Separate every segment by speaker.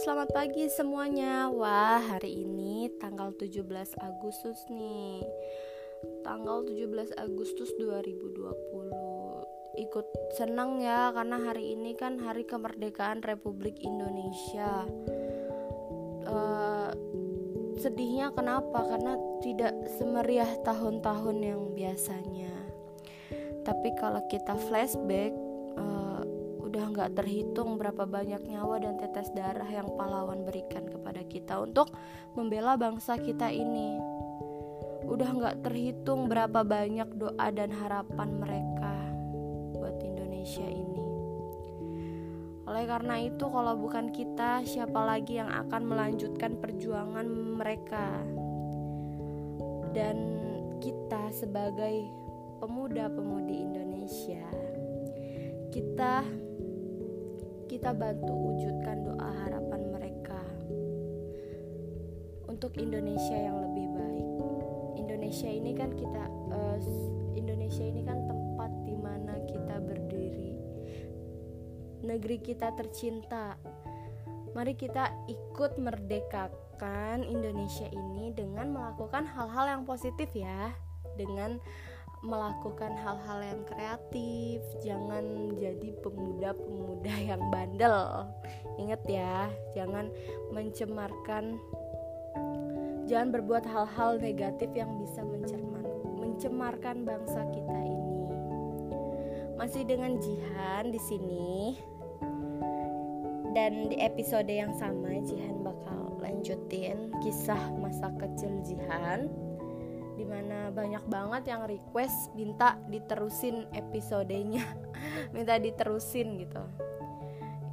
Speaker 1: selamat pagi semuanya. Wah, hari ini tanggal 17 Agustus nih. Tanggal 17 Agustus 2020. Ikut senang ya karena hari ini kan hari kemerdekaan Republik Indonesia. Uh, sedihnya kenapa? Karena tidak semeriah tahun-tahun yang biasanya. Tapi kalau kita flashback nggak terhitung berapa banyak nyawa dan tetes darah yang pahlawan berikan kepada kita untuk membela bangsa kita ini. Udah nggak terhitung berapa banyak doa dan harapan mereka buat Indonesia ini. Oleh karena itu, kalau bukan kita, siapa lagi yang akan melanjutkan perjuangan mereka? Dan kita sebagai pemuda-pemudi Indonesia, kita kita bantu wujudkan doa harapan mereka untuk Indonesia yang lebih baik. Indonesia ini kan kita uh, Indonesia ini kan tempat di mana kita berdiri. Negeri kita tercinta. Mari kita ikut merdekakan Indonesia ini dengan melakukan hal-hal yang positif ya. Dengan melakukan hal-hal yang kreatif, jangan jadi pemuda-pemuda yang bandel. Ingat ya, jangan mencemarkan jangan berbuat hal-hal negatif yang bisa mencerman, mencemarkan bangsa kita ini. Masih dengan Jihan di sini. Dan di episode yang sama Jihan bakal lanjutin kisah masa kecil Jihan di mana banyak banget yang request minta diterusin episodenya. Minta diterusin gitu.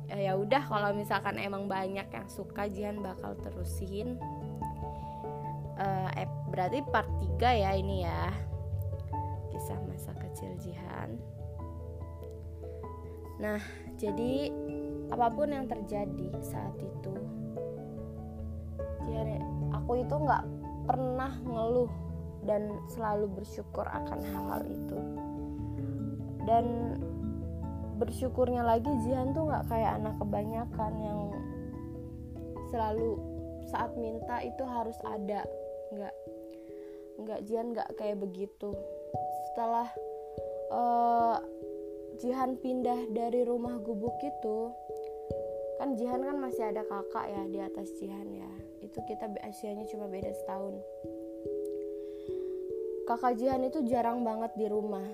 Speaker 1: Ya, ya udah kalau misalkan emang banyak yang suka Jihan bakal terusin. Uh, berarti part 3 ya ini ya. Kisah masa kecil Jihan. Nah jadi apa pun yang terjadi saat itu Jihan aku itu nggak pernah ngeluh dan selalu bersyukur akan hal-hal itu. Dan bersyukurnya lagi Jihan tuh nggak kayak anak kebanyakan yang selalu saat minta itu harus ada. Nggak nggak Jihan nggak kayak begitu. Setelah uh, Jihan pindah dari rumah gubuk itu kan Jihan kan masih ada kakak ya di atas Jihan ya. Itu kita usianya cuma beda setahun Kakak Jihan itu jarang banget di rumah.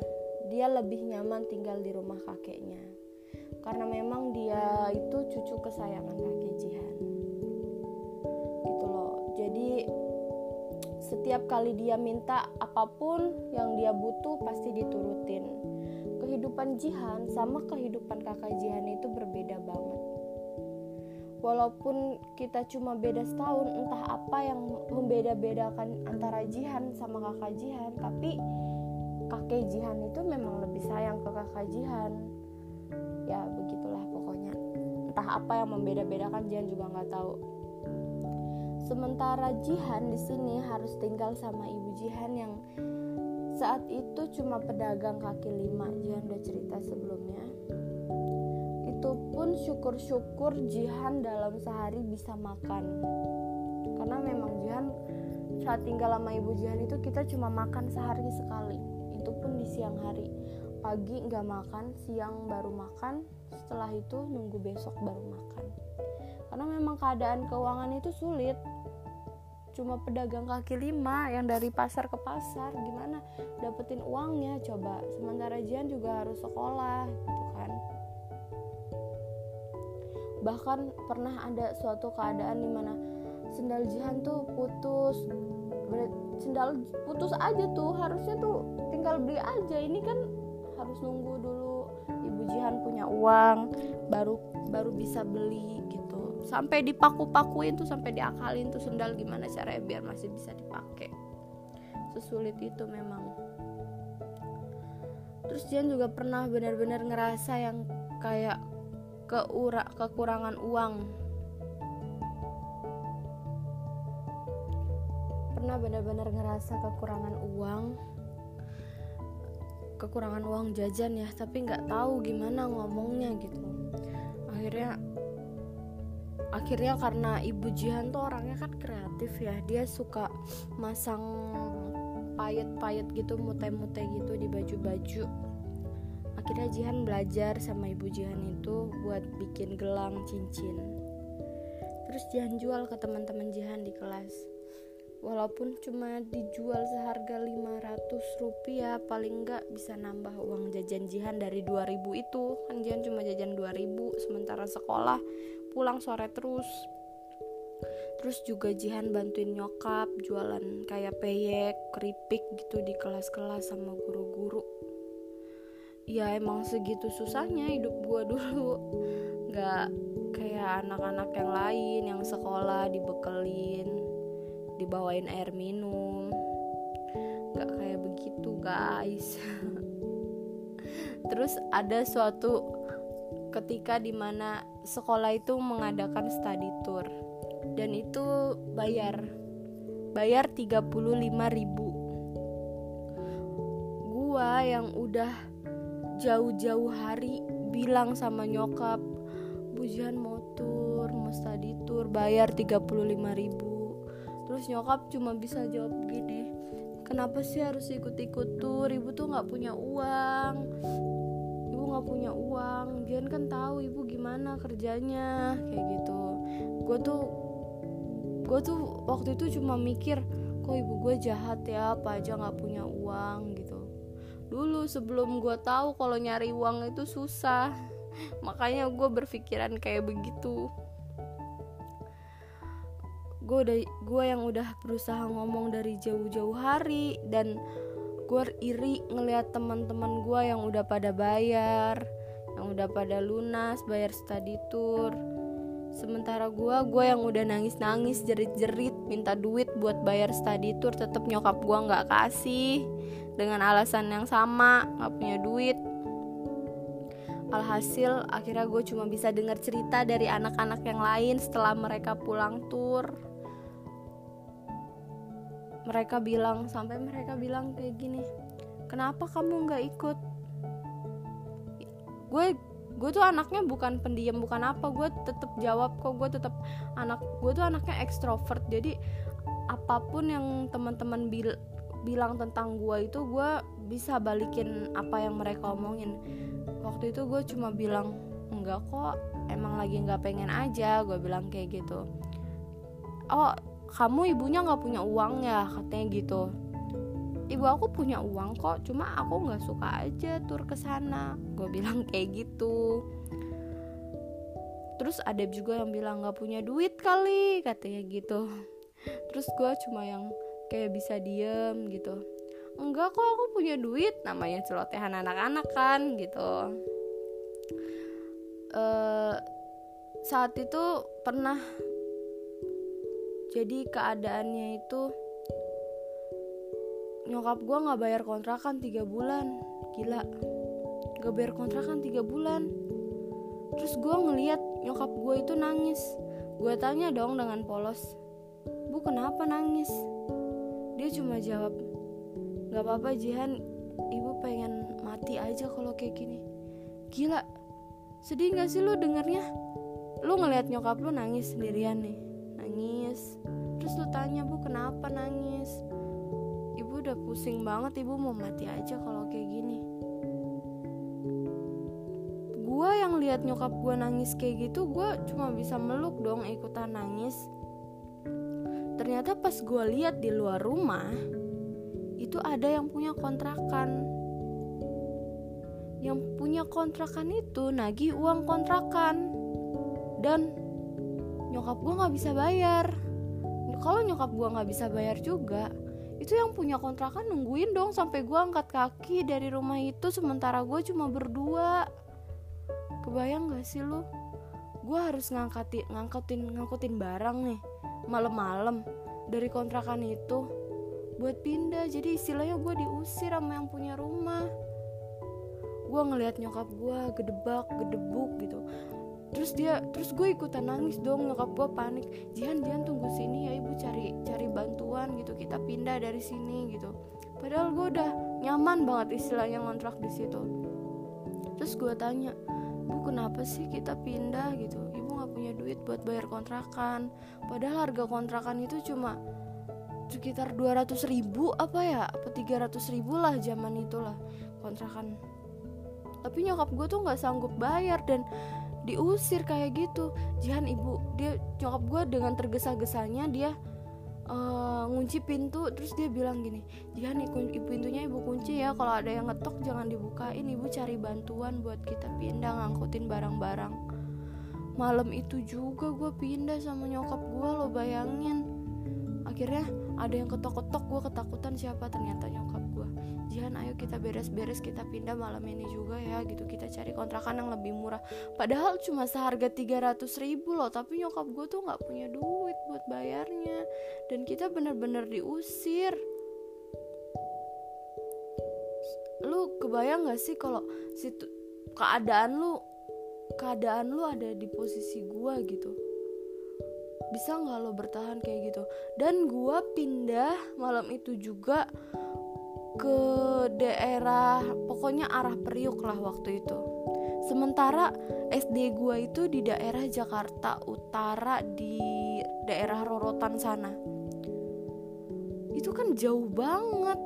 Speaker 1: Dia lebih nyaman tinggal di rumah kakeknya. Karena memang dia itu cucu kesayangan kakek Jihan. Gitu loh. Jadi setiap kali dia minta apa pun yang dia butuh pasti diturutin. Kehidupan Jihan sama kehidupan kakak Jihan itu berbeda banget walaupun kita cuma beda setahun entah apa yang membeda-bedakan antara Jihan sama kakak Jihan tapi kakek Jihan itu memang lebih sayang ke kakak Jihan. Ya begitulah pokoknya. Entah apa yang membeda-bedakan Jihan juga nggak tahu. Sementara Jihan di sini harus tinggal sama ibu Jihan yang saat itu cuma pedagang kaki lima. Jihan udah cerita sebelumnya itu pun syukur-syukur Jihan dalam sehari bisa makan. Karena memang Jihan saat tinggal sama ibu Jihan itu kita cuma makan sehari sekali. Itu pun di siang hari. Pagi nggak makan siang baru makan setelah itu nunggu besok baru makan. Karena memang keadaan keuangan itu sulit. Cuma pedagang kaki lima yang dari pasar ke pasar gimana dapetin uangnya coba. Sementara Jihan juga harus sekolah gitu bahkan pernah ada suatu keadaan di mana sendal Jihan tuh putus. Sendal putus aja tuh harusnya tuh tinggal beli aja. Ini kan harus nunggu dulu ibu Jihan punya uang baru baru bisa beli gitu. Sampai dipaku-pakuin tuh sampai diakalin tuh sendal gimana caranya biar masih bisa dipakai. Sesulit itu memang. Terus Jihan juga pernah benar-benar ngerasa yang kayak keura kekurangan uang. Pernah benar-benar ngerasa kekurangan uang? Kekurangan uang jajan ya tapi nggak tahu gimana ngomongnya gitu. Akhirnya akhirnya karena ibu Jihan tuh orangnya kan kreatif ya dia suka masang payet-payet gitu mute-mute gitu di baju-baju akhirnya Jihan belajar sama ibu Jihan itu buat bikin gelang cincin. Terus Jihan jual ke teman-teman Jihan di kelas. Walaupun cuma dijual seharga 500 rupiah paling enggak bisa nambah uang jajan Jihan dari 2000 itu. Kan Jihan cuma jajan 2000 sementara sekolah pulang sore terus. Terus juga Jihan bantuin nyokap jualan kayak peyek keripik gitu di kelas-kelas sama guru-guru ya emang segitu susahnya hidup gua dulu. Nggak kayak anak-anak yang lain yang sekolah dibekelin dibawain air minum. Nggak kayak begitu guys. Terus ada suatu ketika di mana sekolah itu mengadakan study tour. Dan itu bayar bayar 35 ribu. Gua yang udah jauh-jauh hari bilang sama nyokap bujian mau study tour bayar 35 ribu. Terus nyokap cuma bisa jawab gini kenapa sih harus ikut-ikut tur? Ibu tuh nggak punya uang. Ibu nggak punya uang. Jian kan tahu ibu gimana kerjanya. Kayak gitu. Gue tuh gue tuh waktu itu cuma mikir kok ibu gue jahat ya? Apa aja nggak punya uang gitu dulu sebelum gue tahu kalau nyari uang itu susah. Makanya gue berpikiran kayak begitu. Gue udah gue yang udah berusaha ngomong dari jauh-jauh hari dan gue iri ngelihat teman-teman gue yang udah pada bayar yang udah pada lunas bayar study tour sementara gue gue yang udah nangis-nangis jerit-jerit minta duit buat bayar study tour tetap nyokap gue nggak kasih. Dengan alasan yang sama nggak punya duit. Alhasil akhirnya gue cuma bisa dengar cerita dari anak-anak yang lain setelah mereka pulang tur mereka bilang sampai mereka bilang kayak gini kenapa kamu nggak ikut? Gue gue tuh anaknya bukan pendiam bukan apa. Gue tetap jawab kok gue tetap anak gue tuh anaknya ekstrovert. Jadi apa pun yang teman-teman bil bilang tentang gue itu gue bisa balikin apa yang mereka omongin. Waktu itu gue cuma bilang enggak kok emang lagi nggak pengen aja gue bilang kayak gitu. Oh kamu ibunya nggak punya uang ya? katanya gitu ibu aku punya uang kok cuma aku nggak suka aja tur ke sana. Gue bilang kayak gitu. Terus ada juga yang bilang nggak punya duit kali katanya gitu. Terus gue cuma yang kayak bisa diem gitu. Enggak kok aku punya duit. Namanya celotehan anak-anak kan gitu. Uh, saat itu pernah jadi keadaannya itu nyokap gue nggak bayar kontrakan tiga bulan. Gila. Gak bayar kontrakan tiga bulan. Terus gue ngeliat nyokap gue itu nangis. Gue tanya dong dengan polos bu kenapa nangis? Dia cuma jawab nggak apa-apa Jihan. Ibu pengen mati aja kalau kayak gini. Gila. Sedih gak sih lu dengernya? Lu ngeliat nyokap lu nangis sendirian nih. Nangis. Terus lu tanya bu kenapa nangis pusing banget ibu. Mau mati aja kalau kayak gini. Gue yang lihat nyokap gue nangis kayak gitu gue cuma bisa meluk dong ikutan nangis. Ternyata pas gue lihat di luar rumah itu ada yang punya kontrakan. Yang punya kontrakan itu nagih uang kontrakan. Dan nyokap gue nggak bisa bayar. Kalau nyokap gue nggak bisa bayar juga itu yang punya kontrakan nungguin dong sampai gue angkat kaki dari rumah itu sementara gue cuma berdua. Kebayang gak sih lo gue harus ngangkatin ngangkutin ngangkutin barang nih malam-malam dari kontrakan itu buat pindah. Jadi istilahnya gue diusir sama yang punya rumah. Gue ngelihat nyokap gue gedebak gedebuk gitu terus dia terus gue ikutan nangis dong nyokap gue panik. Jihan Jihan tunggu sini ya ibu cari cari bantuan gitu. Kita pindah dari sini gitu. Padahal gue udah nyaman banget istilahnya ngontrak di situ. Terus gue tanya bu kenapa sih kita pindah gitu? Ibu nggak punya duit buat bayar kontrakan. Padahal harga kontrakan itu cuma sekitar 200 ribu apa ya? Apa 300 ribu lah zaman itulah kontrakan. Tapi nyokap gue tuh nggak sanggup bayar dan diusir kayak gitu. Jihan ibu dia nyokap gue dengan tergesa-gesanya dia uh, ngunci pintu terus dia bilang gini Jihan ibu pintunya ibu kunci ya kalau ada yang ngetok jangan dibukain ibu cari bantuan buat kita pindah ngangkutin barang-barang. Malam itu juga gue pindah sama nyokap gue lo bayangin. Akhirnya ada yang ketok-ketok gue ketakutan siapa? Ternyata nyokap Jihan ayo kita beres-beres kita pindah malam ini juga ya gitu. Kita cari kontrakan yang lebih murah. Padahal cuma seharga 300 ribu loh tapi nyokap gue tuh nggak punya duit buat bayarnya. Dan kita bener-bener diusir. Lu kebayang gak sih kalau situ keadaan lu keadaan lu ada di posisi gue gitu? Bisa nggak lo bertahan kayak gitu? Dan gue pindah malam itu juga ke daerah pokoknya arah Priuk lah waktu itu. Sementara SD gue itu di daerah Jakarta Utara di daerah Rorotan sana. Itu kan jauh banget.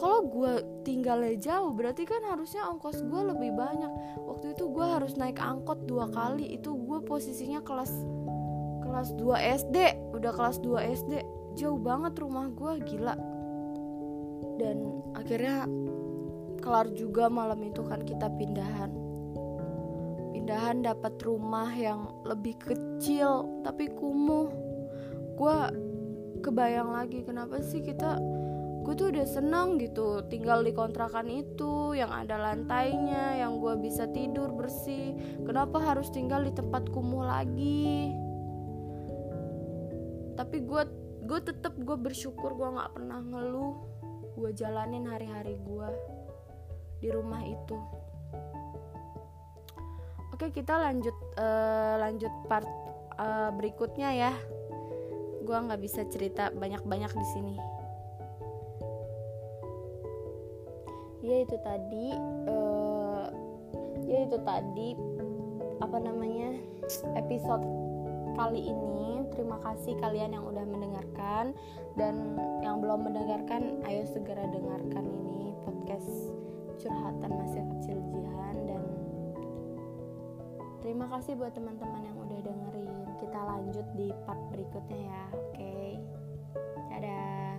Speaker 1: Kalau gue tinggalnya jauh berarti kan harusnya ongkos gue lebih banyak. Waktu itu gue harus naik angkot dua kali itu gue posisinya kelas kelas 2 SD udah kelas 2 SD jauh banget rumah gue gila dan akhirnya kelar juga malam itu kan kita pindahan. Pindahan dapat rumah yang lebih kecil tapi kumuh. Gue kebayang lagi kenapa sih kita gue tuh udah senang gitu tinggal di kontrakan itu yang ada lantainya yang gue bisa tidur bersih. Kenapa harus tinggal di tempat kumuh lagi? Tapi gue gue tetap gue bersyukur gue nggak pernah ngeluh gue jalanin hari-hari gue di rumah itu. Oke kita lanjut uh, lanjut part uh, berikutnya ya. Gue nggak bisa cerita banyak-banyak di sini. Ya itu tadi uh, ya itu tadi apa namanya episode kali ini. Terima kasih kalian yang udah mendengarkan. Dan yang belum mendengarkan ayo segera dengarkan ini podcast curhatan masih kecil Jihan. Dan terima kasih buat teman-teman yang udah dengerin. Kita lanjut di part berikutnya ya. Oke. Okay? dadah